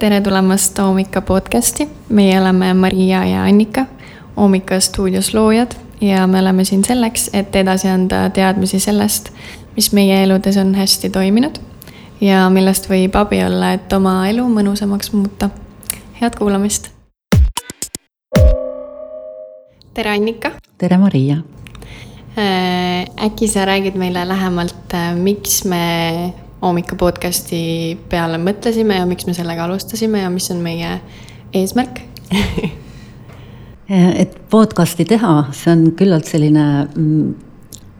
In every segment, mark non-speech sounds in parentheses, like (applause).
tere tulemast Oomika podcasti, meie oleme Maria ja Annika, Oomika stuudios loojad ja me oleme siin selleks, et edasi anda teadmisi sellest, mis meie eludes on hästi toiminud ja millest võib abi olla, et oma elu mõnusamaks muuta. head kuulamist. tere, Annika. tere, Maria. Äh, äkki sa räägid meile lähemalt, äh, miks me hommika podcast'i peale mõtlesime ja miks me sellega alustasime ja mis on meie eesmärk (laughs) et podcast'i teha, see on küllalt selline mm,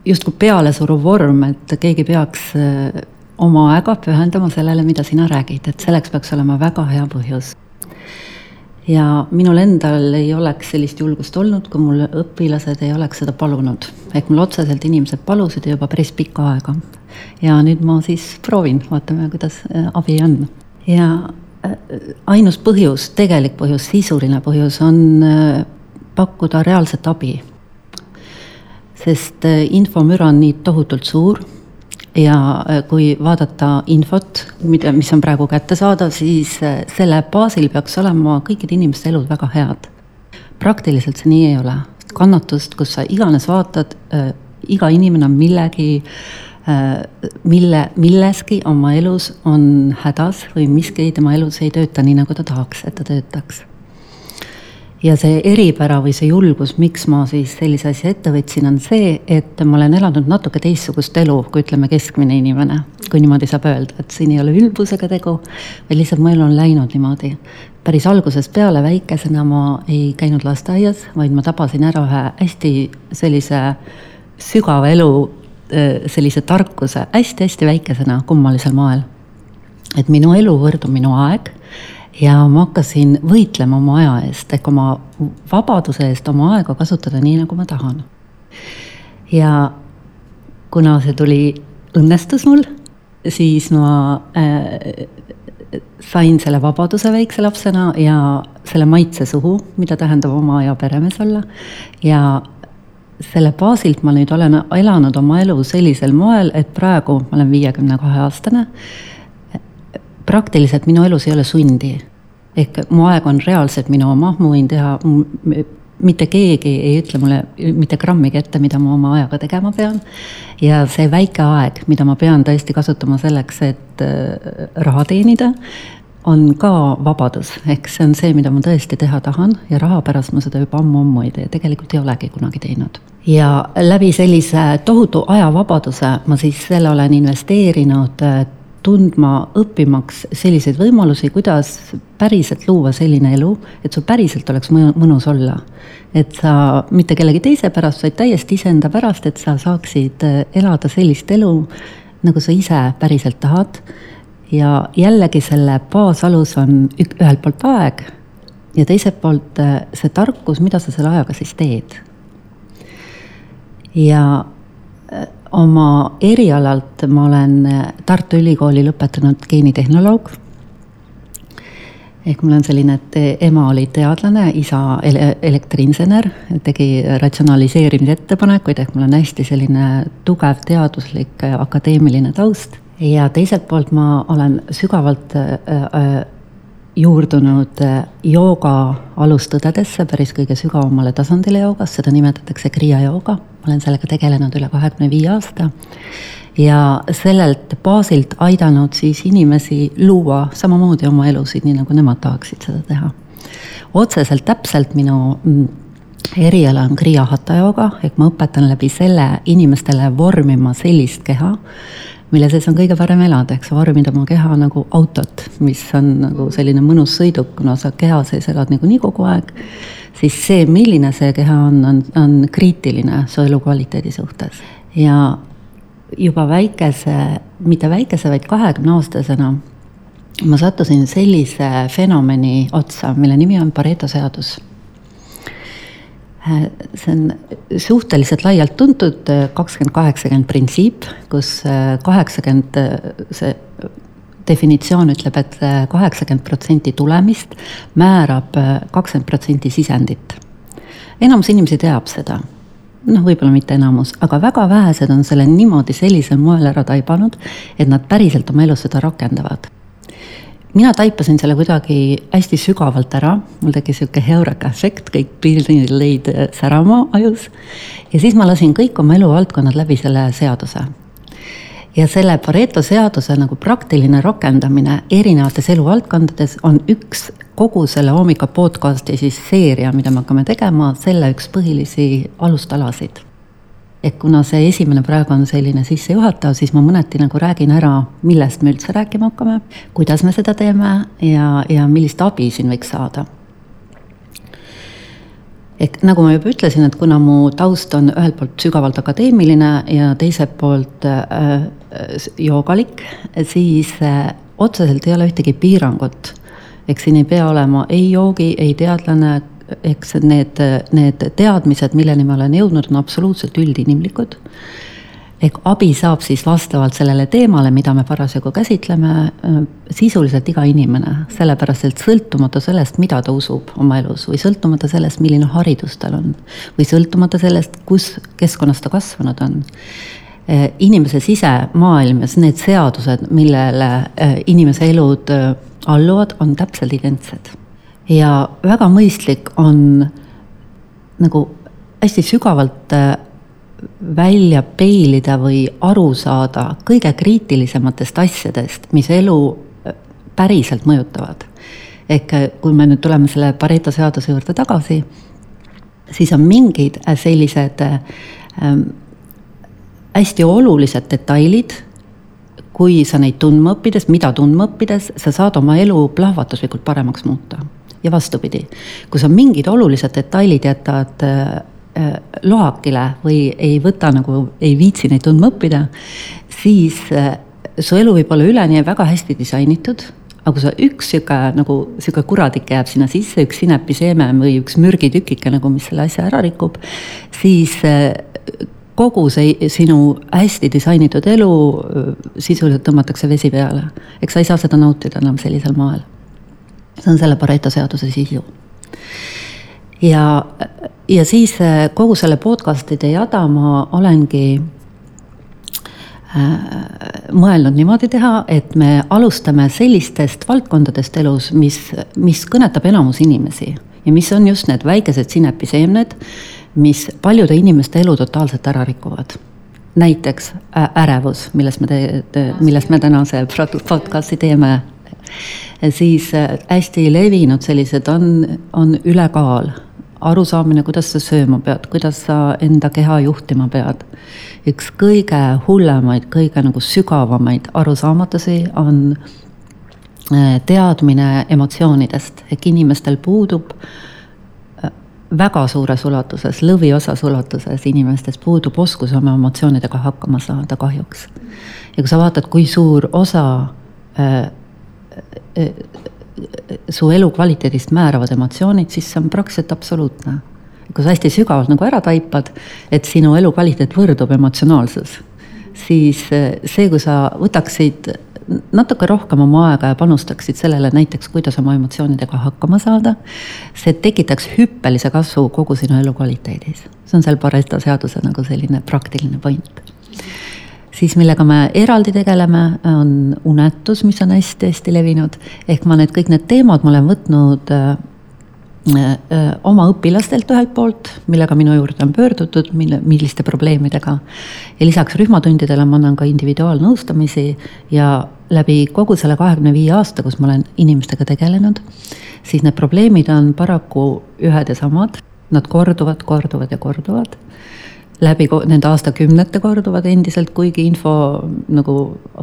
justkui pealesuruv vorm, et keegi peaks äh, oma aega pühendama sellele, mida sina räägid, et selleks peaks olema väga hea põhjus. ja minul endal ei oleks sellist julgust olnud, kui mul õpilased ei oleks seda palunud. ehk mul otseselt inimesed palusid juba päris pikka aega ja nüüd ma siis proovin, vaatame, kuidas äh, abi on. ja äh, ainus põhjus, tegelik põhjus, sisuline põhjus on äh, pakkuda reaalset abi. sest infomüra on nii tohutult suur ja kui vaadata infot, mida, mis on praegu kättesaadav, siis selle baasil peaks olema kõikide inimeste elud väga head. praktiliselt see nii ei ole. kannatust, kus sa iganes vaatad iga inimene on millegi Äh, mille, milleski oma elus on hädas või miski tema elus ei tööta nii, nagu ta tahaks, et ta töötaks. ja see eripära või see julgus, miks ma siis sellise asja ette võtsin, on see, et ma olen elanud natuke teistsugust elu, kui ütleme, keskmine inimene. kui niimoodi saab öelda, et siin ei ole ülbusega tegu, vaid lihtsalt mu elu on läinud niimoodi. päris algusest peale väikesena ma ei käinud lasteaias, vaid ma tabasin ära ühe hästi sellise sügava elu Äh, sellise tarkuse hästi-hästi väikesena kummalisel moel. et minu elu võrdub minu aeg ja ma hakkasin võitlema oma aja eest ehk oma vabaduse eest oma aega kasutada nii, nagu ma tahan. ja kuna see tuli, õnnestus mul, siis ma äh, sain selle vabaduse väikse lapsena ja selle maitse suhu, mida tähendab oma aja peremees olla ja selle baasilt ma nüüd olen elanud oma elu sellisel moel, et praegu ma olen viiekümne kahe aastane. praktiliselt minu elus ei ole sundi. ehk mu aeg on reaalselt minu oma, ma võin teha, mitte keegi ei ütle mulle mitte grammigi ette, mida ma oma ajaga tegema pean. ja see väike aeg, mida ma pean tõesti kasutama selleks, et äh, raha teenida on ka vabadus, ehk see on see, mida ma tõesti teha tahan ja raha pärast ma seda juba ammu-ammu ei tee, tegelikult ei olegi kunagi teinud. Ja läbi sellise tohutu ajavabaduse ma siis selle olen investeerinud äh, tundma, õppimaks selliseid võimalusi, kuidas päriselt luua selline elu, et sul päriselt oleks mõnus olla. et sa mitte kellegi teise pärast, vaid täiesti iseenda pärast, et sa saaksid äh, elada sellist elu, nagu sa ise päriselt tahad ja jällegi selle baasalus on ühelt poolt aeg ja teiselt poolt äh, see tarkus, mida sa selle ajaga siis teed. Ja äh, oma erialalt ma olen äh, Tartu Ülikooli lõpetanud geenitehnoloog. ehk mul on selline, et ema oli teadlane, isa ele elektriinsener, tegi ratsionaliseerimise ettepanekuid, ehk mul on hästi selline tugev teaduslik akadeemiline taust ja teiselt poolt ma olen sügavalt äh, juurdunud äh, jooga alustõdedesse, päris kõige sügavamale tasandile joogas, seda nimetatakse kriia jooga. ma olen sellega tegelenud üle kahekümne viie aasta ja sellelt baasilt aidanud siis inimesi luua samamoodi oma elusid, nii nagu nemad tahaksid seda teha. otseselt täpselt minu mm, eriala on kriia hatha jooga, ehk ma õpetan läbi selle inimestele vormima sellist keha, mille sees on kõige parem elada, eks vormida oma keha nagu autot, mis on nagu selline mõnus sõiduk, kuna sa keha sees elad niikuinii kogu aeg, siis see, milline see keha on, on, on kriitiline su elukvaliteedi suhtes. ja juba väikese, mitte väikese, vaid kahekümne aastasena ma sattusin sellise fenomeni otsa, mille nimi on Pareto seadus see on suhteliselt laialt tuntud äh, kakskümmend, kaheksakümmend printsiip, kus äh, kaheksakümmend, see definitsioon ütleb et, et kaheksakümmend protsenti tulemist määrab kakskümmend protsenti sisendit. enamus inimesi teab seda, noh, võib-olla mitte enamus, aga väga vähesed on selle niimoodi sellisel moel ära taibanud, et nad päriselt oma elus seda rakendavad mina taipasin selle kuidagi hästi sügavalt ära, mul tekkis sihuke heureka efekt, kõik pildid lõid särama ajus. ja siis ma lasin kõik oma eluvaldkonnad läbi selle seaduse. ja selle Pareto seaduse nagu praktiline rakendamine erinevates eluvaldkondades on üks kogu selle hommika podcast'i siis seeria, mida me hakkame tegema, selle üks põhilisi alustalasid et kuna see esimene praegu on selline sissejuhatav, siis ma mõneti nagu räägin ära, millest me üldse rääkima hakkame, kuidas me seda teeme ja, ja millist abi siin võiks saada. ehk nagu ma juba ütlesin, et kuna mu taust on ühelt poolt sügavalt akadeemiline ja teiselt poolt äh, joogalik, siis äh, otseselt ei ole ühtegi piirangut. eks siin ei pea olema ei joogi, ei teadlane eks need, need teadmised, milleni ma olen jõudnud, on absoluutselt üldinimlikud. ehk abi saab siis vastavalt sellele teemale, mida me parasjagu käsitleme, sisuliselt iga inimene, sellepärast et sõltumata sellest, mida ta usub oma elus või sõltumata sellest, milline haridus tal on või sõltumata sellest, kus keskkonnas ta kasvanud on inimese sisemaailm ja need seadused, millele inimese elud alluvad, on täpselt identsed ja väga mõistlik on nagu hästi sügavalt äh, välja peilida või aru saada kõige kriitilisematest asjadest, mis elu äh, päriselt mõjutavad. ehk äh, kui me nüüd tuleme selle Pareto seaduse juurde tagasi, siis on mingid sellised ähm, hästi olulised detailid, kui sa neid tundma õppides, mida tundma õppides, sa saad oma elu plahvatuslikult paremaks muuta ja vastupidi, kui sa mingid olulised detailid jätad äh, äh, lohakile või ei võta nagu, ei viitsi neid tundma õppida, siis äh, su elu võib olla üleni väga hästi disainitud, aga kui sa üks sihuke nagu sihuke kuradike jääb sinna sisse, üks sinepiseeme või üks mürgitükike nagu, mis selle asja ära rikub, siis kogu see sinu hästi disainitud elu sisuliselt tõmmatakse vesi peale. eks sa ei saa seda nautida enam sellisel moel see on selle Pareto seaduse sisu. ja, ja siis äh, kogu selle podcast'ide jada ma olengi äh, mõelnud niimoodi teha, et me alustame sellistest valdkondadest elus, mis, mis kõnetab enamus inimesi ja mis on just need väikesed sinepiseemned, mis paljude inimeste elu totaalselt ära rikuvad. näiteks ärevus, millest me, millest me tänase podcast'i teeme siis äh, hästi levinud sellised on, on ülekaal, arusaamine, kuidas sa sööma pead, kuidas sa enda keha juhtima pead. üks kõige hullemaid, kõige nagu sügavamaid arusaamatusi on äh, teadmine emotsioonidest, ehk inimestel puudub äh, väga suures ulatuses, lõviosas ulatuses inimestes puudub oskus oma emotsioonidega hakkama saada kahjuks. ja kui sa vaatad, kui suur osa su elukvaliteedist määravad emotsioonid, siis see on praktiliselt absoluutne. kui sa hästi sügavalt nagu ära taipad, et sinu elukvaliteet võrdub emotsionaalsus, siis eh, see, kui sa võtaksid natuke rohkem oma aega ja panustaksid sellele näiteks, kuidas oma emotsioonidega hakkama saada, see tekitaks hüppelise kasvu kogu sinu elukvaliteedis. see on seal Pareto seaduse nagu selline praktiline point siis millega me eraldi tegeleme, on unetus, mis on hästi-hästi levinud. ehk ma need kõik need teemad ma olen võtnud äh, äh, oma õpilastelt ühelt poolt, millega minu juurde on pöördutud, mille, milliste probleemidega. ja lisaks rühmatundidele ma annan ka individuaalnõustamisi ja läbi kogu selle kahekümne viie aasta, kus ma olen inimestega tegelenud, siis need probleemid on paraku ühed ja samad, nad korduvad, korduvad ja korduvad läbi nende aastakümnete korduvad endiselt, kuigi info nagu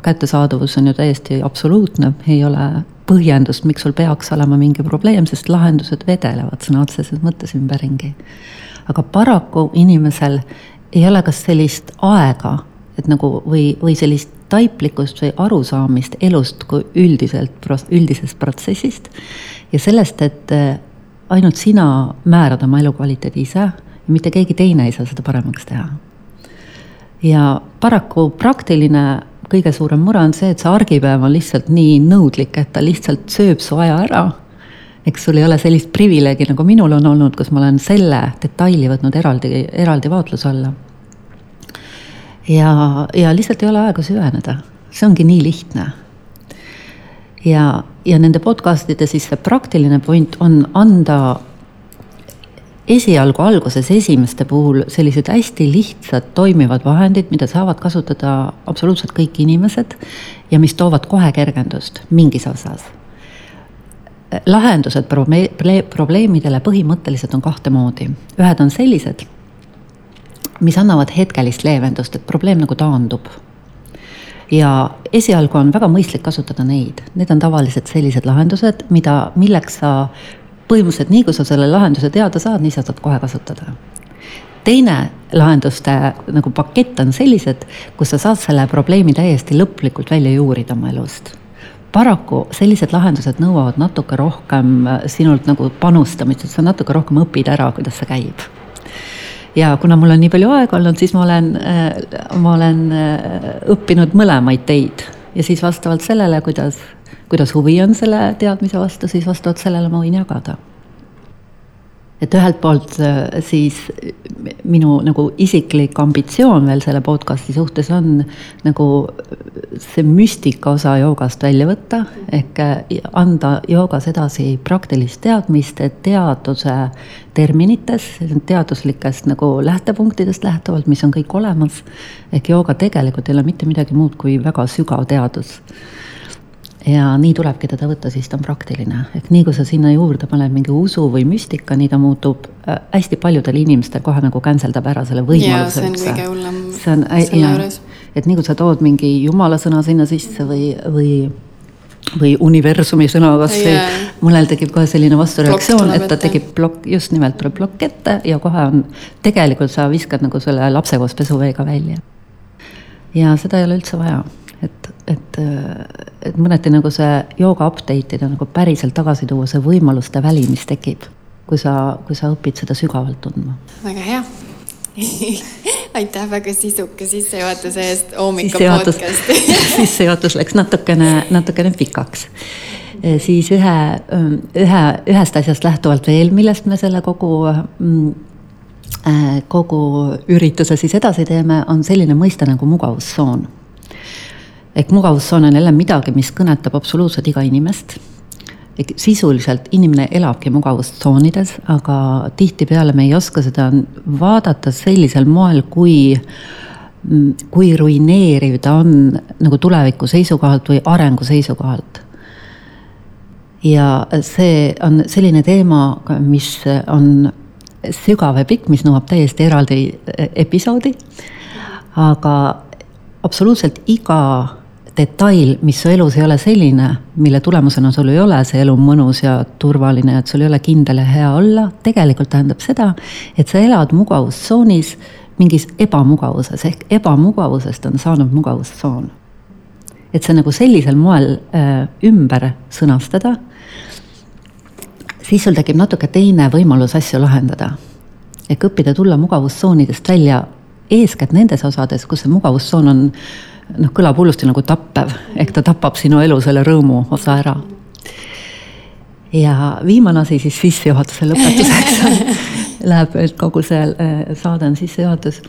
kättesaadavus on ju täiesti absoluutne, ei ole põhjendust, miks sul peaks olema mingi probleem, sest lahendused vedelevad sõna otseses mõttes ümberringi. aga paraku inimesel ei ole kas sellist aega, et nagu või, või sellist taiplikkust või arusaamist elust kui üldiselt, üldisest protsessist ja sellest, et eh, ainult sina määrad oma elukvaliteedi ise mitte keegi teine ei saa seda paremaks teha. ja paraku praktiline kõige suurem mure on see, et see argipäev on lihtsalt nii nõudlik, et ta lihtsalt sööb su aja ära. eks sul ei ole sellist privileegi, nagu minul on olnud, kus ma olen selle detaili võtnud eraldi, eraldi vaatluse alla. ja, ja lihtsalt ei ole aega süveneda, see ongi nii lihtne ja, ja nende podcast'ide siis see praktiline point on anda esialgu alguses esimeste puhul sellised hästi lihtsad toimivad vahendid, mida saavad kasutada absoluutselt kõik inimesed ja mis toovad kohe kergendust mingis osas. lahendused probleemidele põhimõtteliselt on kahte moodi, ühed on sellised, mis annavad hetkelist leevendust, et probleem nagu taandub. Ja esialgu on väga mõistlik kasutada neid, need on tavaliselt sellised lahendused, mida, milleks sa põhimõtteliselt nii, kui sa selle lahenduse teada saad, nii sa saad kohe kasutada. teine lahenduste nagu pakett on sellised, kus sa saad selle probleemi täiesti lõplikult välja juurida oma elust. Paraku sellised lahendused nõuavad natuke rohkem sinult nagu panustamist, et sa natuke rohkem õpid ära, kuidas see käib. Ja kuna mul on nii palju aega olnud, siis ma olen, äh, ma olen äh, õppinud mõlemaid teid. Ja siis vastavalt sellele, kuidas, kuidas huvi on selle teadmise vastu, siis vastavalt sellele ma võin jagada. Et ühelt poolt äh, siis minu nagu isiklik ambitsioon veel selle podcast'i suhtes on nagu see müstika osa joogast välja võtta, ehk äh, anda joogas edasi praktilist teadmist, teaduse terminites, teaduslikest nagu lähtepunktidest lähtuvalt, mis on kõik olemas, ehk jooga tegelikult ei ole mitte midagi muud kui väga sügav teadus ja nii tulebki teda võtta, siis ta on praktiline, et nii kui sa sinna juurde paned mingi usu või müstika, nii ta muutub äh, hästi paljudel inimestel kohe nagu canceldab ära selle võimaluse. see on kõige hullem selle juures. et nii kui sa tood mingi jumala sõna sinna sisse või, või või universumi sõna kasvõi yeah., mõnel tekib kohe selline vastureaktsioon, et ta ette. tekib plokk, just nimelt tuleb plokk ette ja kohe on, tegelikult sa viskad nagu selle lapse koos pesuveega välja. ja seda ei ole üldse vaja et, et, et mõneti nagu see jooga update ida nagu päriselt tagasi tuua see võimaluste väli, mis tekib, kui sa, kui sa õpid seda sügavalt tundma. väga hea (laughs) aitäh väga sisuka sissejuhatuse eest hommika podcast'i (laughs) sissejuhatus läks natukene, natukene pikaks. siis ühe, ühe, ühest asjast lähtuvalt veel, millest me selle kogu mm, äh, kogu ürituse siis edasi teeme, on selline mõiste nagu mugavustsoon ehk mugavustsoon on jälle midagi, mis kõnetab absoluutselt iga inimest. sisuliselt inimene elabki mugavustsoonides, aga tihtipeale me ei oska seda vaadata sellisel moel, kui kui ruineeriv ta on nagu tuleviku seisukohalt või arengu seisukohalt. ja see on selline teema, mis on sügav ja pikk, mis nõuab täiesti eraldi episoodi. aga absoluutselt iga detail, mis su elus ei ole selline, mille tulemusena sul ei ole see elu mõnus ja turvaline, et sul ei ole kindel ja hea olla, tegelikult tähendab seda, et sa elad mugavustsoonis mingis ebamugavuses ehk ebamugavusest on saanud mugavustsoon. et see nagu sellisel moel äh, ümber sõnastada, siis sul tekib natuke teine võimalus asju lahendada. ehk õppida tulla mugavustsoonidest välja eeskätt nendes osades, kus see mugavustsoon on noh, kõlab hullusti nagu tappev, ehk ta tapab sinu elu selle rõõmu osa ära. ja viimane asi siis sissejuhatuse lõpetuseks. (laughs) Läheb, et kogu see äh, saade on sissejuhatus,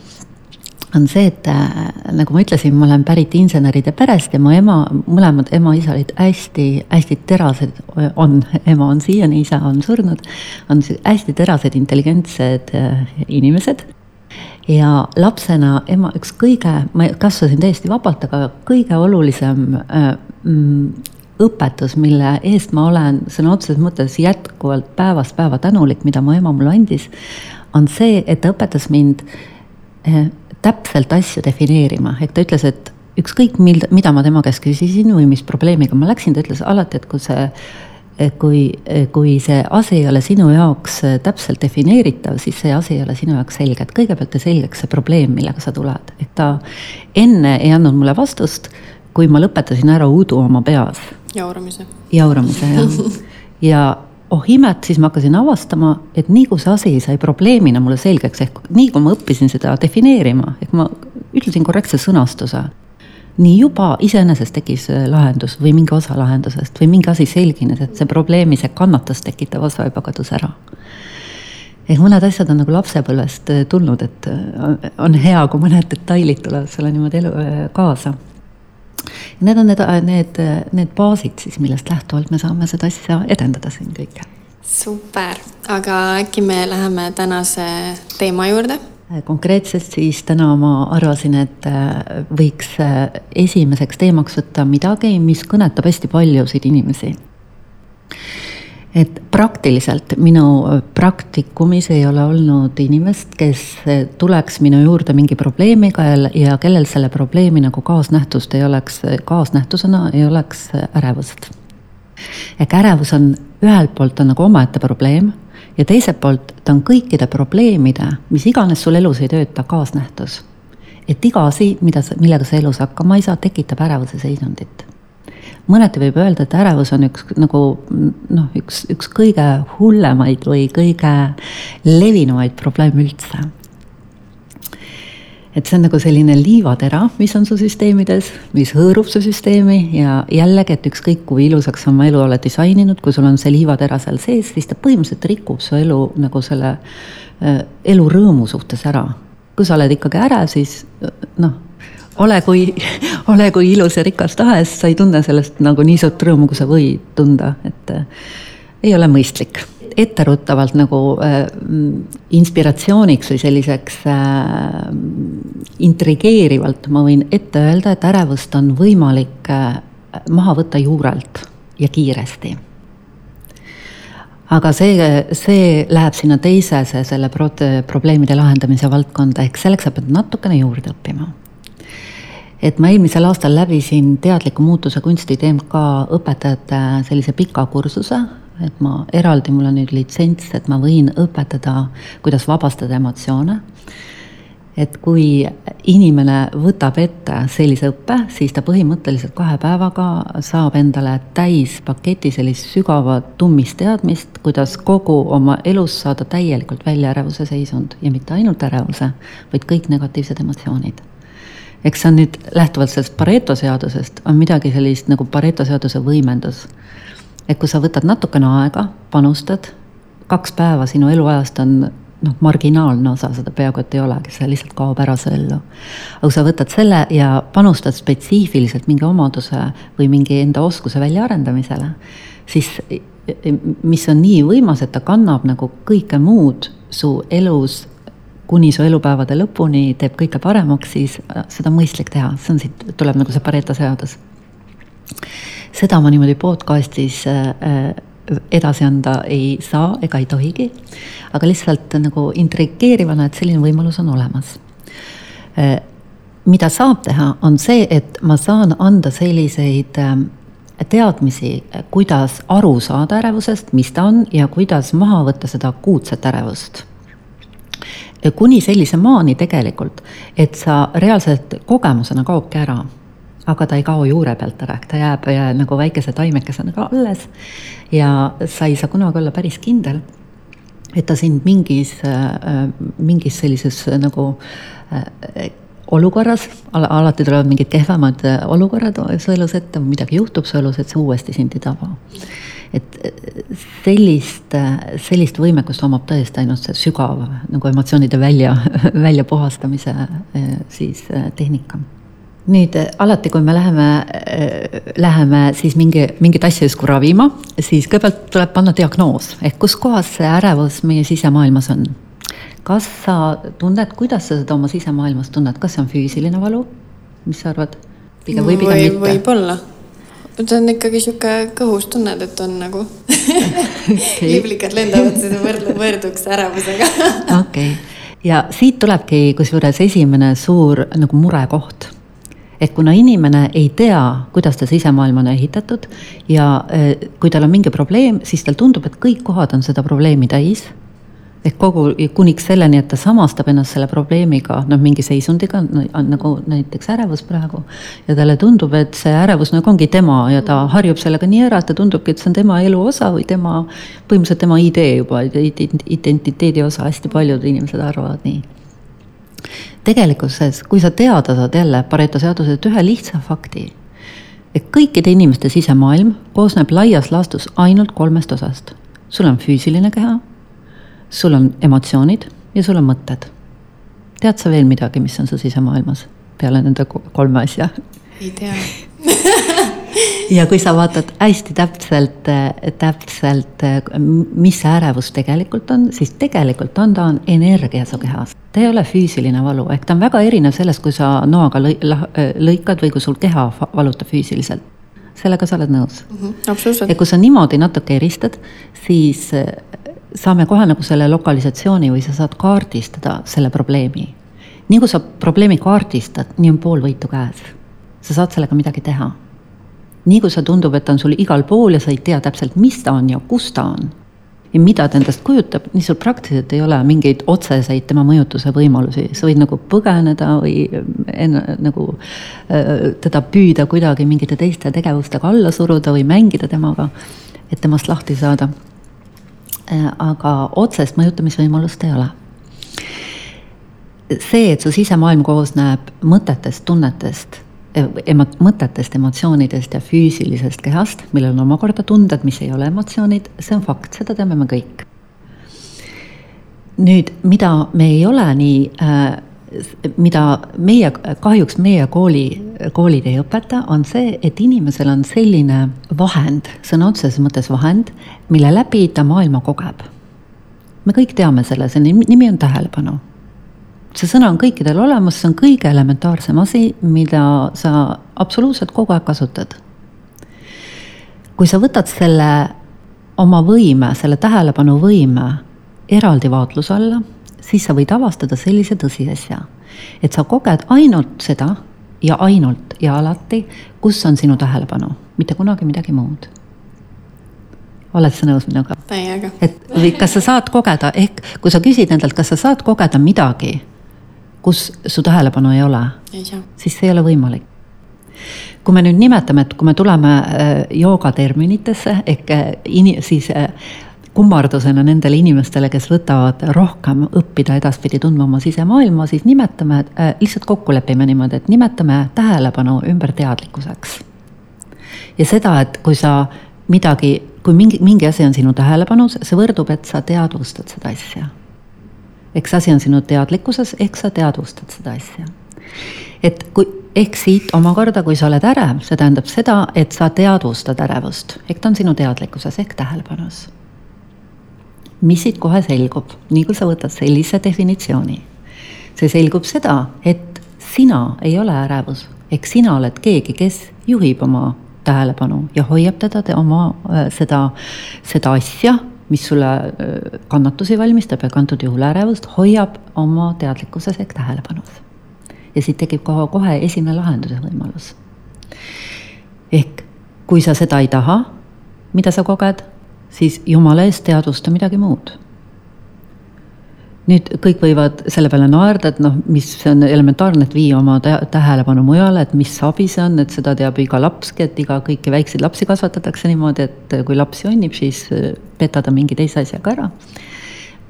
on see, et äh, nagu ma ütlesin, ma olen pärit inseneride perest ja mu ema, mõlemad ema-isa olid hästi-hästi terased, on, ema on siiani, isa on surnud, on hästi terased, intelligentsed äh, inimesed ja lapsena ema üks kõige, ma kasvasin täiesti vabalt, aga kõige olulisem äh, mm, õpetus, mille eest ma olen sõna otseses mõttes jätkuvalt päevast päeva tänulik, mida mu ema mulle andis, on see, et ta õpetas mind äh, täpselt asju defineerima, et ta ütles, et ükskõik mida ma tema käest küsisin või mis probleemiga ma läksin, ta ütles alati, et kui see kui, kui see asi ei ole sinu jaoks äh, täpselt defineeritav, siis see asi ei ole sinu jaoks selge, et kõigepealt tee selgeks see probleem, millega sa tuled, et ta enne ei andnud mulle vastust, kui ma lõpetasin ära udu oma peas. jauramise. jauramise, jah. (laughs) ja oh imet, siis ma hakkasin avastama, et nii kui see asi sai probleemina mulle selgeks, ehk nii kui ma õppisin seda defineerima, ehk ma ütlesin korrektse sõnastuse nii juba iseenesest tekkis äh, lahendus või mingi osa lahendusest või mingi asi selgines, et see probleemi, see kannatust tekitav osa juba kadus ära. ehk mõned asjad on nagu lapsepõlvest äh, tulnud, et äh, on hea, kui mõned detailid tulevad sulle niimoodi elu kaasa. Need on need, need, need baasid siis, millest lähtuvalt me saame seda asja edendada siin kõike. super, aga äkki me läheme tänase teema juurde konkreetselt siis täna ma arvasin, et äh, võiks äh, esimeseks teemaks võtta midagi, mis kõnetab hästi paljusid inimesi et praktiliselt minu praktikumis ei ole olnud inimest, kes tuleks minu juurde mingi probleemiga ja kellel selle probleemi nagu kaasnähtust ei oleks, kaasnähtusena ei oleks ärevust. ehk ärevus on ühelt poolt on nagu omaette probleem ja teiselt poolt ta on kõikide probleemide, mis iganes sul elus ei tööta, kaasnähtus. et iga asi, mida sa, millega sa elus hakkama ei saa, tekitab ärevuse seisundit mõneti võib öelda, et ärevus on üks nagu noh, üks, üks kõige hullemaid või kõige levinumaid probleeme üldse. Et see on nagu selline liivatera, mis on su süsteemides, mis hõõrub su süsteemi ja jällegi, et ükskõik kui ilusaks sa oma elu oled disaininud, kui sul on see liivatera seal sees, siis ta põhimõtteliselt rikub su elu nagu selle äh, elu rõõmu suhtes ära. kui sa oled ikkagi ärev, siis noh ole kui, (laughs) ole kui ilus ja rikas tahes, sa ei tunne sellest nagu nii suurt rõõmu, kui sa võid tunda, et äh, ei ole mõistlik. Etteruttavalt nagu äh, inspiratsiooniks või selliseks äh, intrigeerivalt ma võin ette öelda, et ärevust on võimalik äh, maha võtta juurelt ja kiiresti. Aga see, see läheb sinna teisese selle pro-, probleemide lahendamise valdkonda, ehk selleks sa pead natukene juurde õppima. Et ma eelmisel aastal läbisin teadliku muutuse kunsti TMK õpetajate sellise pika kursuse, et ma eraldi, mul on nüüd litsents, et ma võin õpetada, kuidas vabastada emotsioone. et kui inimene võtab ette sellise õppe, siis ta põhimõtteliselt kahe päevaga saab endale täispaketi sellist sügavat tummisteadmist, kuidas kogu oma elus saada täielikult välja ärevuse seisund ja mitte ainult ärevuse, vaid kõik negatiivsed emotsioonid eks see on nüüd lähtuvalt sellest Pareto seadusest, on midagi sellist nagu Pareto seaduse võimendus. Et kui sa võtad natukene aega, panustad, kaks päeva sinu eluajast on noh, marginaalne osa seda peaaegu et ei olegi, see lihtsalt kaob ära su ellu. aga kui sa võtad selle ja panustad spetsiifiliselt mingi omaduse või mingi enda oskuse väljaarendamisele, siis mis on nii võimas, et ta kannab nagu kõike muud su elus kuni su elupäevade lõpuni teeb kõike paremaks, siis äh, seda on mõistlik teha, see on siit, tuleb nagu see Pareto seadus. Seda ma niimoodi podcast'is äh, äh, edasi anda ei saa ega ei tohigi, aga lihtsalt nagu intrigeerivana, et selline võimalus on olemas. mida saab teha, on see, et ma saan anda selliseid teadmisi, kuidas aru saada ärevusest, mis ta on ja kuidas maha võtta seda akuutset ärevust kuni sellise maani tegelikult, et sa reaalselt kogemusena kaobki ära. Aga ta ei kao juure pealt ära, ta jääb nagu väikese taimekesena ka alles. ja sa ei saa kunagi olla päris kindel, et ta sind mingis, mingis sellises nagu olukorras, alati tulevad mingid kehvemad olukorrad su elus ette, midagi juhtub su elus, et see uuesti sind ei taba et sellist, sellist võimekust omab tõesti ainult see sügav nagu emotsioonide välja, (laughs) väljapuhastamise eh, siis eh, tehnika nüüd eh, alati, kui me läheme, läheme siis mingi, mingit asja justkui ravima, siis kõigepealt tuleb panna diagnoos ehk kus kohas see ärevus meie sisemaailmas on. kas sa tunned, kuidas sa seda oma sisemaailmas tunned, kas see on füüsiline valu, mis sa arvad? pigem või pigem või, mitte? võib-olla see on ikkagi sihuke kõhus tunned, et on nagu okay. (laughs) liblikad lendavad, siis võrdle, võrduks ärevusega. okei okay., ja siit tulebki kusjuures esimene suur nagu murekoht. Et kuna inimene ei tea, kuidas ta sisemaailm on ehitatud ja eh, kui tal on mingi probleem, siis tal tundub, et kõik kohad on seda probleemi täis ehk kogu, kuniks selleni, et ta samastab ennast selle probleemiga, noh, mingi seisundiga, nagu näiteks ärevus praegu. ja talle tundub, et see ärevus nagu ongi tema ja ta harjub sellega nii ära, et ta tundubki, et see on tema elu osa või tema, põhimõtteliselt tema idee juba, identiteedi osa, hästi paljud inimesed arvavad nii. Tegelikkuses, kui sa teada saad jälle Pareto seadusest ühe lihtsa fakti, et kõikide inimeste sisemaailm koosneb laias laastus ainult kolmest osast. sul on füüsiline keha sul on emotsioonid ja sul on mõtted. tead sa veel midagi, mis on su sisemaailmas peale nende kolme asja? ei tea (laughs) (laughs) ja kui sa vaatad hästi täpselt, täpselt, mis see ärevus tegelikult on, siis tegelikult on, ta on energia su kehas. ta ei ole füüsiline valu, ehk ta on väga erinev sellest, kui sa noaga lõi, lõikad või kui sul keha valutab füüsiliselt. sellega sa oled nõus mm? -hmm, absoluutselt. ja kui sa niimoodi natuke eristad, siis saame kohe nagu selle lokalisatsiooni või sa saad kaardistada selle probleemi. nii kui sa probleemi kaardistad, nii on pool võitu käes. sa saad sellega midagi teha nii kui see tundub, et ta on sul igal pool ja sa ei tea täpselt, mis ta on ja kus ta on ja mida ta endast kujutab, nii sul praktiliselt ei ole mingeid otseseid tema mõjutuse võimalusi, sa võid nagu põgeneda või enne nagu äh, teda püüda kuidagi mingite teiste tegevustega alla suruda või mängida temaga, et temast lahti saada. Äh, aga otsest mõjutamisvõimalust ei ole. see, et su sisemaailm koosneb mõtetest, tunnetest emo-, mõtetest, emotsioonidest ja füüsilisest kehast, millel on omakorda tunded, mis ei ole emotsioonid, see on fakt, seda teame me kõik. nüüd, mida me ei ole nii äh, mida meie, kahjuks meie kooli, koolid ei õpeta, on see, et inimesel on selline vahend, sõna otseses mõttes vahend, mille läbi ta maailma kogeb. me kõik teame selle, see nimi on tähelepanu see sõna on kõikidel olemas, see on kõige elementaarsem asi, mida sa absoluutselt kogu aeg kasutad. kui sa võtad selle oma võime, selle tähelepanuvõime eraldi vaatluse alla, siis sa võid avastada sellise tõsiasja, et sa koged ainult seda ja ainult ja alati, kus on sinu tähelepanu, mitte kunagi midagi muud oled sa nõus minuga? täiega. et või kas sa saad kogeda, ehk kui sa küsid endalt, kas sa saad kogeda midagi, kus su tähelepanu ei ole, siis see ei ole võimalik. kui me nüüd nimetame, et kui me tuleme äh, joogaterminitesse ehk äh, ini-, siis äh, kummardusena nendele inimestele, kes võtavad rohkem õppida edaspidi tundma oma sisemaailma, siis nimetame, lihtsalt kokku lepime niimoodi, et nimetame tähelepanu ümber teadlikkuseks. ja seda, et kui sa midagi, kui mingi, mingi asi on sinu tähelepanus, see võrdub, et sa teadvustad seda asja eks asi on sinu teadlikkuses, ehk sa teadvustad seda asja. et kui, ehk siit omakorda, kui sa oled ärev, see tähendab seda, et sa teadvustad ärevust, ehk ta on sinu teadlikkuses ehk tähelepanus. mis siit kohe selgub, nii kui sa võtad sellise definitsiooni, see selgub seda, et sina ei ole ärevus, ehk sina oled keegi, kes juhib oma tähelepanu ja hoiab teda, oma äh, seda, seda asja mis sulle kannatusi valmistab ja antud juhul ärevust, hoiab oma teadlikkuses ehk tähelepanus. ja siit tekib kohe, kohe esimene lahenduse võimalus. ehk kui sa seda ei taha, mida sa koged, siis jumala eest teadvusta midagi muud nüüd kõik võivad selle peale naerda, et noh, mis on elementaarne, et vii oma tähelepanu mujale, et mis abi see on, et seda teab iga lapski, et iga, kõiki väikseid lapsi kasvatatakse niimoodi, et kui laps jonnib, siis äh, peta ta mingi teise asjaga ära.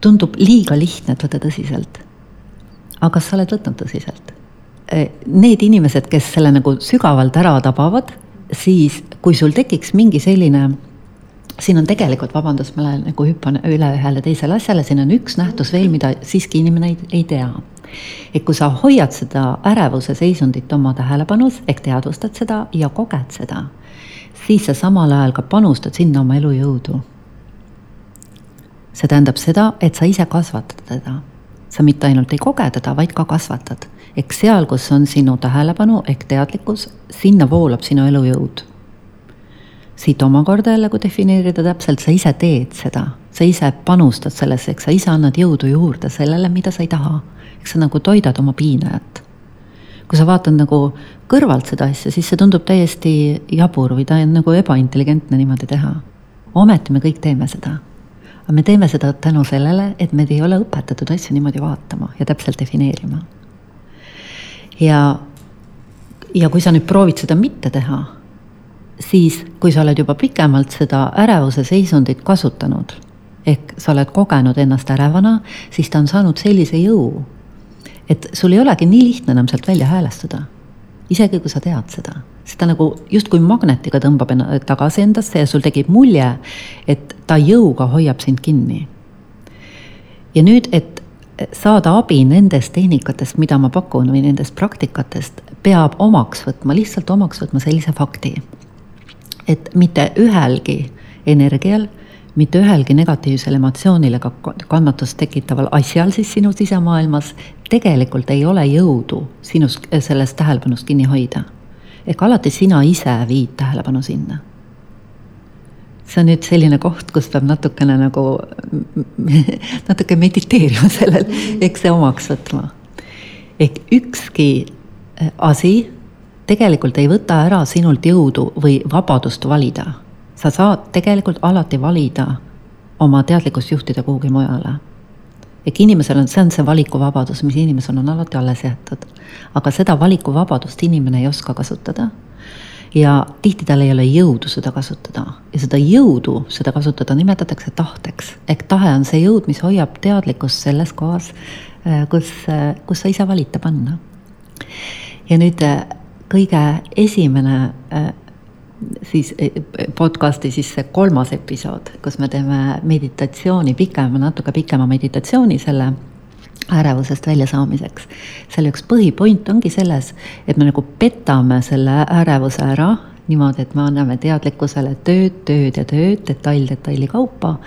tundub liiga lihtne, et võtta tõsiselt. aga kas sa oled võtnud tõsiselt? Äh, need inimesed, kes selle nagu sügavalt ära tabavad, siis kui sul tekiks mingi selline siin on tegelikult, vabandust, ma lähen nagu hüppan üle ühele teisele asjale, siin on üks nähtus veel, mida siiski inimene ei, ei tea. et kui sa hoiad seda ärevuse seisundit oma tähelepanus ehk teadvustad seda ja koged seda, siis sa samal ajal ka panustad sinna oma elujõudu. see tähendab seda, et sa ise kasvatad teda. sa mitte ainult ei koge teda, vaid ka kasvatad. ehk seal, kus on sinu tähelepanu ehk teadlikkus, sinna voolab sinu elujõud siit omakorda jälle, kui defineerida täpselt, sa ise teed seda, sa ise panustad sellesse, eks sa ise annad jõudu juurde sellele, mida sa ei taha. eks sa nagu toidad oma piinajat. kui sa vaatad nagu kõrvalt seda asja, siis see tundub täiesti jabur või ta on nagu ebaintelligentne niimoodi teha. ometi me kõik teeme seda. aga me teeme seda tänu sellele, et meid ei ole õpetatud asju niimoodi vaatama ja täpselt defineerima. ja, ja kui sa nüüd proovid seda mitte teha siis kui sa oled juba pikemalt seda ärevuse seisundit kasutanud, ehk sa oled kogenud ennast ärevana, siis ta on saanud sellise jõu, et sul ei olegi nii lihtne enam sealt välja häälestuda. isegi kui sa tead seda, seda nagu justkui magnetiga tõmbab enna tagasi endasse ja sul tekib mulje, et ta jõuga hoiab sind kinni. ja nüüd, et saada abi nendest tehnikatest, mida ma pakun või nendest praktikatest, peab omaks võtma, lihtsalt omaks võtma sellise fakti, et mitte ühelgi energial, mitte ühelgi negatiivsel emotsioonil ega kannatust tekitaval asjal siis sinu sisemaailmas tegelikult ei ole jõudu sinus, sellest tähelepanust kinni hoida. ehk alati sina ise viid tähelepanu sinna. see on nüüd selline koht, kus peab natukene nagu, (laughs) natuke mediteerima sellel, eks see omaks võtma. ehk ükski eh, asi tegelikult ei võta ära sinult jõudu või vabadust valida sa saad tegelikult alati valida oma teadlikkust juhtida kuhugi mujale. ehk inimesel on, see on see valikuvabadus, mis inimesel on alati alles jäetud. aga seda valikuvabadust inimene ei oska kasutada. ja tihti tal ei ole jõudu seda kasutada ja seda jõudu, seda kasutada nimetatakse tahteks. ehk tahe on see jõud, mis hoiab teadlikkust selles kohas, äh, kus, äh, kus sa ise valita panna. ja nüüd äh, kõige esimene siis e, podcast'i siis see kolmas episood, kus me teeme meditatsiooni pikema, natuke pikema meditatsiooni selle ärevusest väljasaamiseks. selle üks põhipoint ongi selles, et me nagu petame selle ärevuse ära niimoodi, et me anname teadlikkusele tööd, tööd ja tööd, detail detaili kaupa,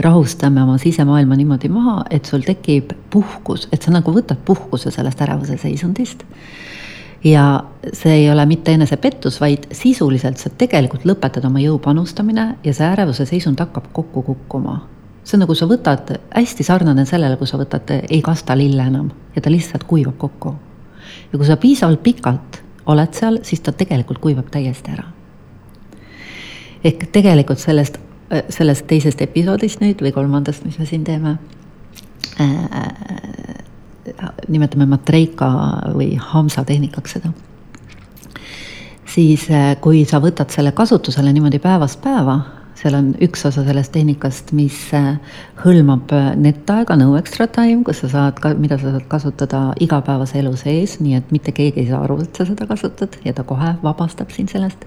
rahustame oma sisemaailma niimoodi maha, et sul tekib puhkus, et sa nagu võtad puhkuse sellest ärevuse seisundist ja see ei ole mitte enesepettus, vaid sisuliselt sa tegelikult lõpetad oma jõu panustamine ja see ärevuse seisund hakkab kokku kukkuma. see on nagu sa võtad, hästi sarnane sellele, kui sa võtad, ei kasta lille enam ja ta lihtsalt kuivab kokku. ja kui sa piisavalt pikalt oled seal, siis ta tegelikult kuivab täiesti ära. ehk tegelikult sellest, sellest teisest episoodist nüüd või kolmandast, mis me siin teeme äh,, nimetame matreika või hamsa tehnikaks seda. siis äh, kui sa võtad selle kasutusele niimoodi päevast päeva, seal on üks osa sellest tehnikast, mis äh, hõlmab äh, netaega, no extra time, kus sa saad mida sa saad kasutada igapäevase elu sees, nii et mitte keegi ei saa aru, et sa seda kasutad ja ta kohe vabastab sind sellest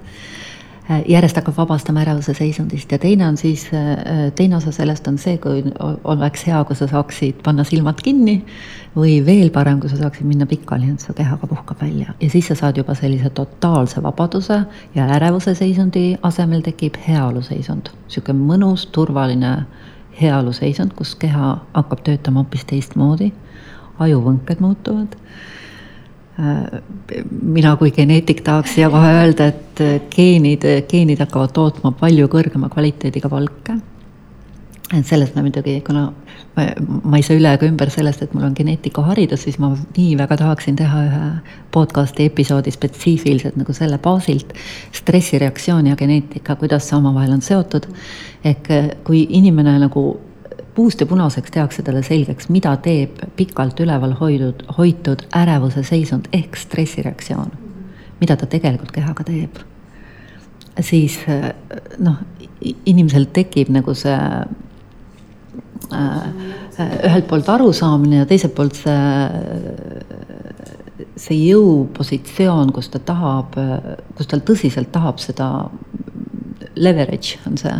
järjest hakkab vabastama ärevuse seisundist. Ja teine on siis, äh, teine osa sellest on see, kui oleks hea, kui sa saaksid panna silmad kinni või veel parem, kui sa saaksid minna pikali, et su keha ka puhkab välja. Ja siis sa saad juba sellise totaalse vabaduse ja ärevuse seisundi asemel tekib heaoluseisund, niisugune mõnus, turvaline heaoluseisund, kus keha hakkab töötama hoopis teistmoodi, ajuvõnked muutuvad. Äh, mina kui geneetik tahaks siia kohe öelda, et äh, geenid, geenid hakkavad tootma palju kõrgema kvaliteediga valke. et sellest ma muidugi, kuna ma, ma ei saa üle ega ümber sellest, et mul on geneetikaharidus, siis ma nii väga tahaksin teha ühe podcast'i episoodi spetsiifiliselt nagu selle baasilt. stressireaktsioon ja geneetika, kuidas see omavahel on seotud. ehk äh, kui inimene nagu puust ja punaseks tehakse talle selgeks, mida teeb pikalt üleval hoidud, hoitud ärevuse seisund ehk stressireaktsioon. mida ta tegelikult kehaga teeb. siis noh, inimesel tekib nagu see äh, ühelt poolt arusaamine ja teiselt poolt see, see jõupositsioon, kus ta tahab, kus tal tõsiselt tahab seda leverage on see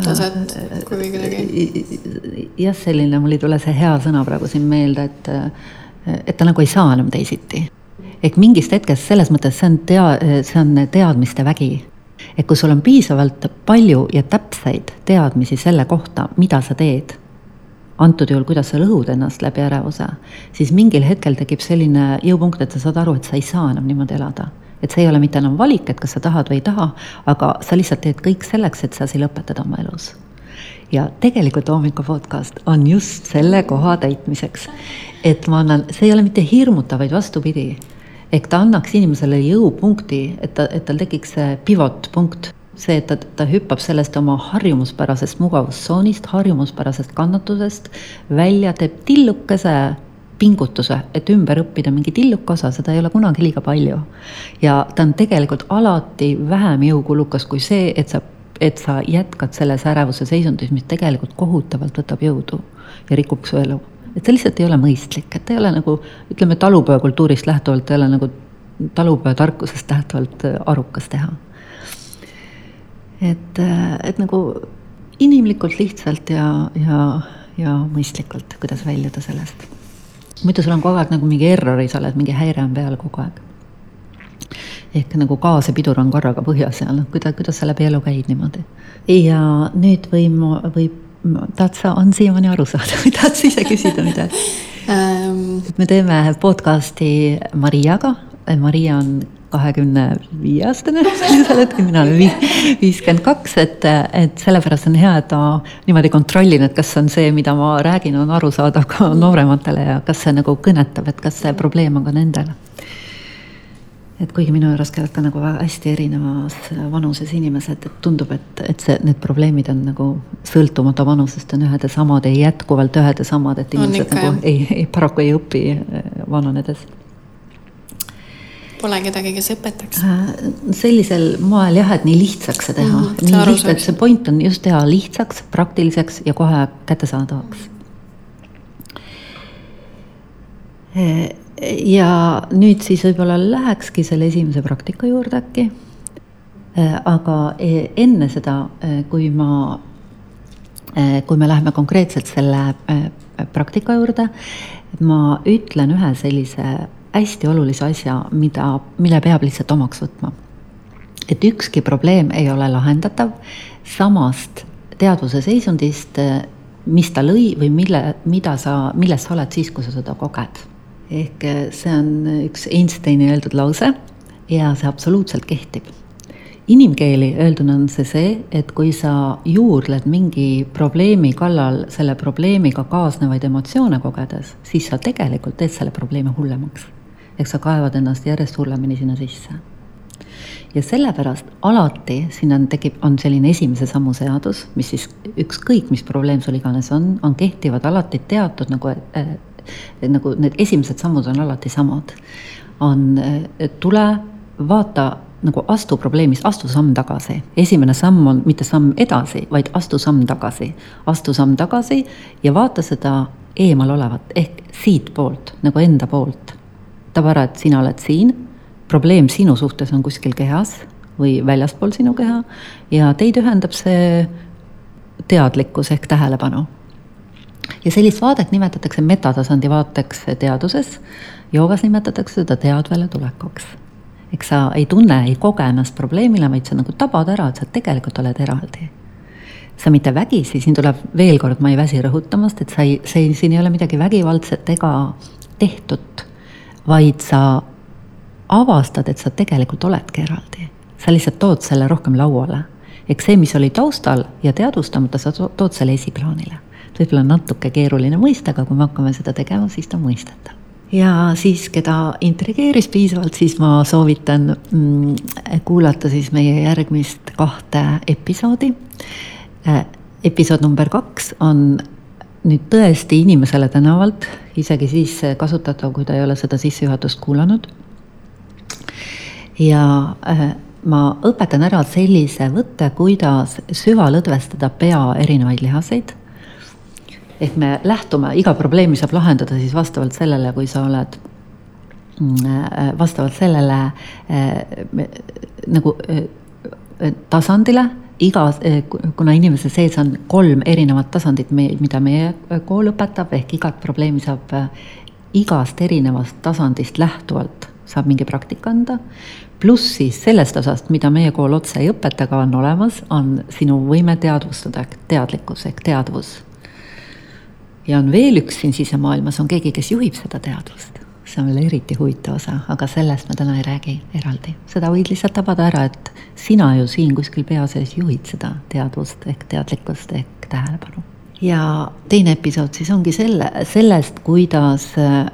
taset kui kuidagi. jah, selline, mul ei tule see hea sõna praegu siin meelde, et, et ta nagu ei saa enam teisiti. ehk mingist hetkest selles mõttes see on tea-, see on teadmiste vägi. et kui sul on piisavalt palju ja täpseid teadmisi selle kohta, mida sa teed, antud juhul, kuidas sa lõhud ennast läbi ärevuse, siis mingil hetkel tekib selline jõupunkt, et sa saad aru, et sa ei saa enam niimoodi elada et see ei ole mitte enam valik, et kas sa tahad või ei taha, aga sa lihtsalt teed kõik selleks, et sa asi lõpetada oma elus. ja tegelikult hommikul podcast on just selle koha täitmiseks. et ma annan, see ei ole mitte hirmutav, vaid vastupidi. ehk ta annaks inimesele jõupunkti, et ta, et tal tekiks see pivot punkt see, et ta, ta hüppab sellest oma harjumuspärasest mugavustsoonist, harjumuspärasest kannatusest välja, teeb tillukese pingutuse, et ümber õppida mingi tilluke osa, seda ei ole kunagi liiga palju. ja ta on tegelikult alati vähem jõukulukas kui see, et sa, et sa jätkad selles ärevuse seisundis, mis tegelikult kohutavalt võtab jõudu ja rikub su elu. et see lihtsalt ei ole mõistlik, et ei ole nagu, ütleme, talupojakultuurist lähtuvalt ei ole nagu talupojatarkusest lähtuvalt äh, arukas teha. et, äh, et nagu inimlikult lihtsalt ja, ja, ja mõistlikult, kuidas väljuda sellest muidu sul on kogu aeg nagu mingi errori, sa oled, mingi häire on peal kogu aeg. ehk nagu gaasipidur on korraga põhjas ja noh, kuidas, kuidas sa läbi elu käid niimoodi. ja nüüd võin, võib, tahad sa, on siiamaani aru saada või tahad sa ise küsida midagi um...? (laughs) me teeme podcast'i Mariaga, Maria on kahekümne viie aastane (laughs) sellisel hetkel, mina olen viiskümmend kaks, et, et sellepärast on hea, et ma niimoodi kontrollin, et kas on see, mida ma räägin, on arusaadav ka noorematele ja kas see nagu kõnetab, et kas see probleem on ka nendele. et kuigi minu juures käivad ka nagu hästi erinevas vanuses inimesed, et tundub, et, et see, need probleemid on nagu sõltumata vanusest on ühed ja samad ja jätkuvalt ühed ja samad, et inimesed nagu ei, ei, paraku ei õpi vananedes Pole kedagi, kes õpetaks? Äh, sellisel moel jah, et nii lihtsaks see teha mm,, nii lihtsalt, see point on just teha lihtsaks, praktiliseks ja kohe kättesaadavaks. Äh, ja nüüd siis võib-olla lähekski selle esimese praktika juurde äkki. Äh, aga enne seda, kui ma, kui me läheme konkreetselt selle praktika juurde, ma ütlen ühe sellise hästi olulise asja, mida, mille peab lihtsalt omaks võtma. et ükski probleem ei ole lahendatav samast teadvuse seisundist, mis ta lõi või mille, mida sa, milles sa oled siis, kui sa seda koged. ehk see on üks Einsteini öeldud lause ja see absoluutselt kehtib inimkeeli öelduna on see see, et kui sa juurled mingi probleemi kallal selle probleemiga kaasnevaid emotsioone kogedes, siis sa tegelikult teed selle probleemi hullemaks eks sa kaevad ennast järjest hullemini sinna sisse. ja sellepärast alati siin on, tekib, on selline esimese sammu seadus, mis siis ükskõik, mis probleem sul iganes on, on kehtivad alati teatud nagu äh,, nagu need esimesed sammud on alati samad. on äh, tule, vaata nagu astu probleemist, astu samm tagasi. esimene samm on mitte samm edasi, vaid astu samm tagasi. astu samm tagasi ja vaata seda eemal olevat ehk siitpoolt nagu enda poolt tavara, et sina oled siin, probleem sinu suhtes on kuskil kehas või väljaspool sinu keha ja teid ühendab see teadlikkus ehk tähelepanu. ja sellist vaadet nimetatakse metatasandi vaateks teaduses, joogas nimetatakse seda teadvele tulekuks. eks sa ei tunne, ei koge ennast probleemile, vaid sa nagu tabad ära, et sa tegelikult oled eraldi sa mitte vägisi, siin tuleb veel kord, ma ei väsi rõhutamast, et sa ei, see, siin ei ole midagi vägivaldset ega tehtut vaid sa avastad, et sa tegelikult oledki eraldi. sa lihtsalt tood selle rohkem lauale. eks see, mis oli taustal ja teadvustamata, sa tood selle esiplaanile. võib-olla natuke keeruline mõista, aga kui me hakkame seda tegema, siis ta on mõistetav ja siis, keda intrigeeris piisavalt, siis ma soovitan mm, kuulata siis meie järgmist kahte episoodi. Äh, episood number kaks on nüüd tõesti inimesele tänavalt, isegi siis kasutatav, kui ta ei ole seda sissejuhatust kuulanud. ja äh, ma õpetan ära sellise võtte, kuidas süvalõdvestada pea erinevaid lihaseid. ehk me lähtume, iga probleemi saab lahendada siis vastavalt sellele, kui sa oled mm, äh, vastavalt sellele nagu tasandile igas, eh, kuna inimese sees on kolm erinevat tasandit, mida meie eh, kool õpetab, ehk igat probleemi saab eh, igast erinevast tasandist lähtuvalt saab mingi praktika anda. pluss siis sellest osast, mida meie kool otse ei õpeta, aga on olemas, on sinu võime teadvustada ehk teadlikkus ehk teadvus. ja on veel üks siin sisemaailmas, on keegi, kes juhib seda teadvust see on veel eriti huvitav osa, aga sellest me täna ei räägi eraldi. seda võid lihtsalt tabada ära, et sina ju siin kuskil pea sees juhid seda teadvust ehk teadlikkust ehk tähelepanu. ja teine episood siis ongi selle, sellest, kuidas äh,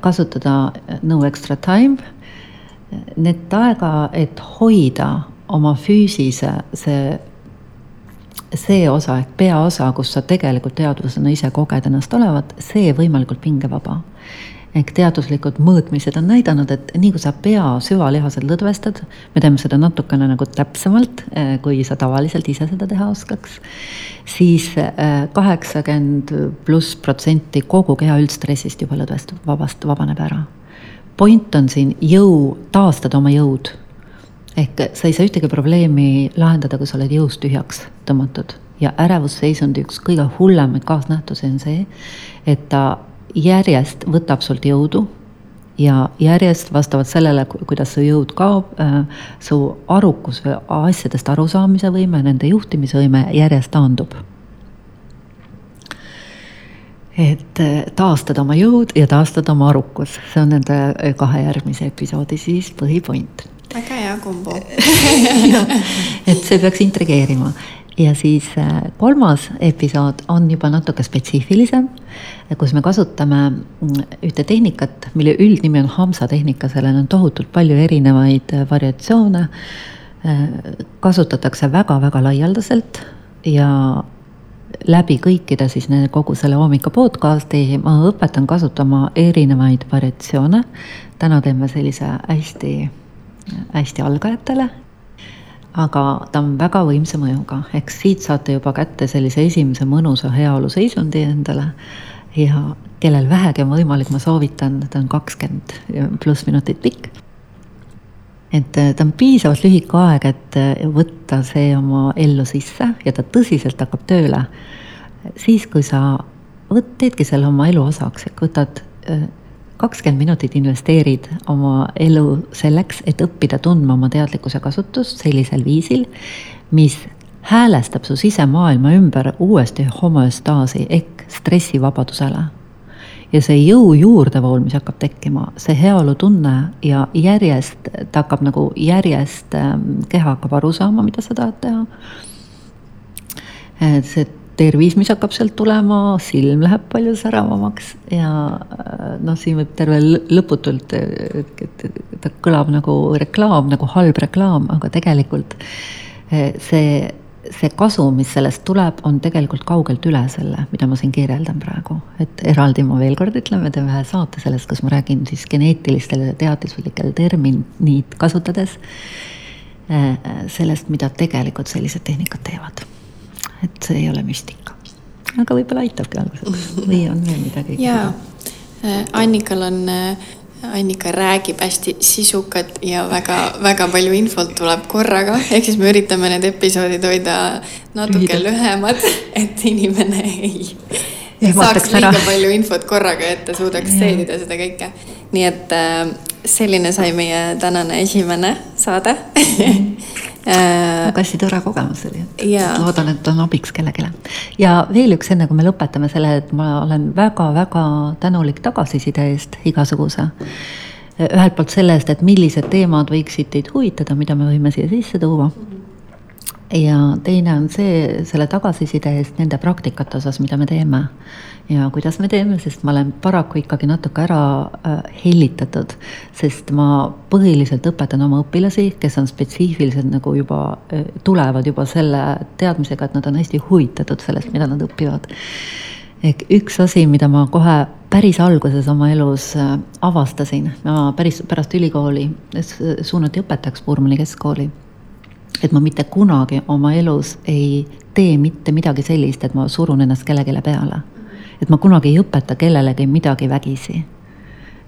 kasutada no extra time, net aega, et hoida oma füüsise see see osa ehk peaosa, kus sa tegelikult teadvusena ise koged ennast olevat, see võimalikult pingevaba ehk teaduslikud mõõtmised on näidanud, et nii kui sa pea süvalihased lõdvestad, me teeme seda natukene nagu täpsemalt, eh, kui sa tavaliselt ise seda teha oskaks, siis eh, kaheksakümmend pluss protsenti kogu keha üldstressist juba lõdvestub, vabast, vabaneb ära. point on siin jõu, taastada oma jõud. ehk sa ei saa ühtegi probleemi lahendada, kui sa oled jõust tühjaks tõmmatud ja ärevusseisundi üks kõige hullemaid kaasnähtusi on see, et ta järjest võtab sult jõudu ja järjest vastavalt sellele, kuidas su jõud kaob, su arukus või asjadest arusaamise võime, nende juhtimisvõime järjest taandub. Et taastada oma jõud ja taastada oma arukus, see on nende kahe järgmise episoodi siis põhipoint. väga hea kombo. (laughs) Et see peaks intrigeerima ja siis äh, kolmas episood on juba natuke spetsiifilisem, kus me kasutame mm, ühte tehnikat, mille üldnimi on Hamsa tehnika, sellel on tohutult palju erinevaid äh, variatsioone. Äh, kasutatakse väga-väga laialdaselt ja läbi kõikide siis kogu selle hommika podcast'i ma õpetan kasutama erinevaid variatsioone. täna teeme sellise hästi, hästi algajatele aga ta on väga võimsa mõjuga, eks siit saate juba kätte sellise esimese mõnusa heaoluseisundi endale. Ja kellel vähegi on võimalik, ma soovitan, ta on kakskümmend pluss minutit pikk. et äh, ta on piisavalt lühike aeg, et äh, võtta see oma ellu sisse ja ta tõsiselt hakkab tööle. Siis, kui sa võt-, teedki selle oma elu osaks, et võtad äh, kakskümmend minutit investeerid oma elu selleks, et õppida tundma oma teadlikkuse kasutust sellisel viisil, mis häälestab su sisemaailma ümber uuesti homöostaasi ehk stressivabadusele. ja see jõu juurdevool, mis hakkab tekkima, see heaolutunne ja järjest, ta hakkab nagu järjest, ähm, keha hakkab aru saama, mida sa tahad teha. see tervis, mis hakkab sealt tulema, silm läheb palju säravamaks ja äh, noh, siin võib terve lõputult, et ta kõlab nagu reklaam, nagu halb reklaam, aga tegelikult äh, see, see kasu, mis sellest tuleb, on tegelikult kaugelt üle selle, mida ma siin kirjeldan praegu. et eraldi ma veel kord ütlen, me teeme ühe saate sellest, kus ma räägin siis geneetilistel ja teaduslikel terminid kasutades äh, sellest, mida tegelikult sellised tehnikad teevad et see ei ole müstika. aga võib-olla aitabki alguses. Või on veel midagi? jaa, äh, Annikal on äh, Annika räägib hästi sisukat ja väga-väga palju infot tuleb korraga, ehk siis me üritame need episoodid hoida natuke lühemad, (laughs) et inimene ei saaks liiga palju infot korraga, et ta suudaks seedida seda kõike. nii et äh, selline sai meie tänane esimene saade (laughs) väga hästi tore kogemus oli. loodan, et on abiks kellelegi. ja veel üks, enne kui me lõpetame selle, et ma olen väga-väga tänulik tagasiside eest igasuguse. ühelt poolt selle eest, et millised teemad võiksid teid huvitada, mida me võime siia sisse tuua ja teine on see, selle tagasiside eest nende praktikate osas, mida me teeme. ja kuidas me teeme, sest ma olen paraku ikkagi natuke ära äh, hellitatud, sest ma põhiliselt õpetan oma õpilasi, kes on spetsiifilised nagu juba äh,, tulevad juba selle teadmisega, et nad on hästi huvitatud sellest, mida nad õpivad. ehk üks asi, mida ma kohe päris alguses oma elus äh, avastasin, ma päris pärast ülikooli suunati õpetajaks Puurmani keskkooli et ma mitte kunagi oma elus ei tee mitte midagi sellist, et ma surun ennast kellelegi peale. et ma kunagi ei õpeta kellelegi midagi vägisi.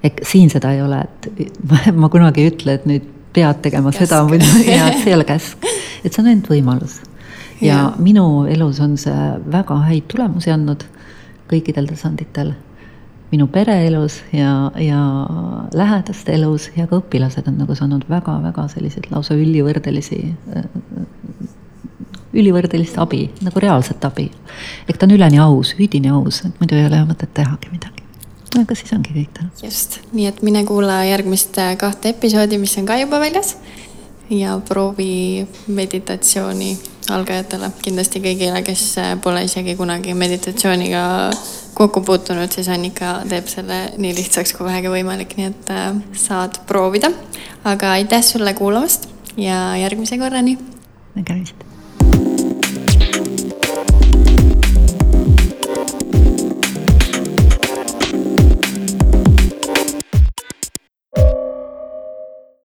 et siin seda ei ole, et ma, (laughs) ma kunagi ei ütle, et nüüd pead tegema käsk. seda või (laughs) ja see ei ole käsk, (laughs) et see on ainult võimalus. ja, ja minu elus on see väga häid tulemusi andnud kõikidel tasanditel minu pereelus ja, ja lähedaste elus ja ka õpilased on nagu saanud väga-väga selliseid lausa ülivõrdelisi, ülivõrdelist abi, nagu reaalset abi. ehk ta on üleni aus, üdini aus, et muidu ei ole mõtet tehagi midagi. aga siis ongi kõik täna. just, nii et mine kuula järgmist kahte episoodi, mis on ka juba väljas ja proovi meditatsiooni algajatele, kindlasti kõigile, kes pole isegi kunagi meditatsiooniga kokku puutunud, siis Annika teeb selle nii lihtsaks kui vähegi võimalik, nii et äh, saad proovida. aga aitäh sulle kuulamast ja järgmise korrani. nägemist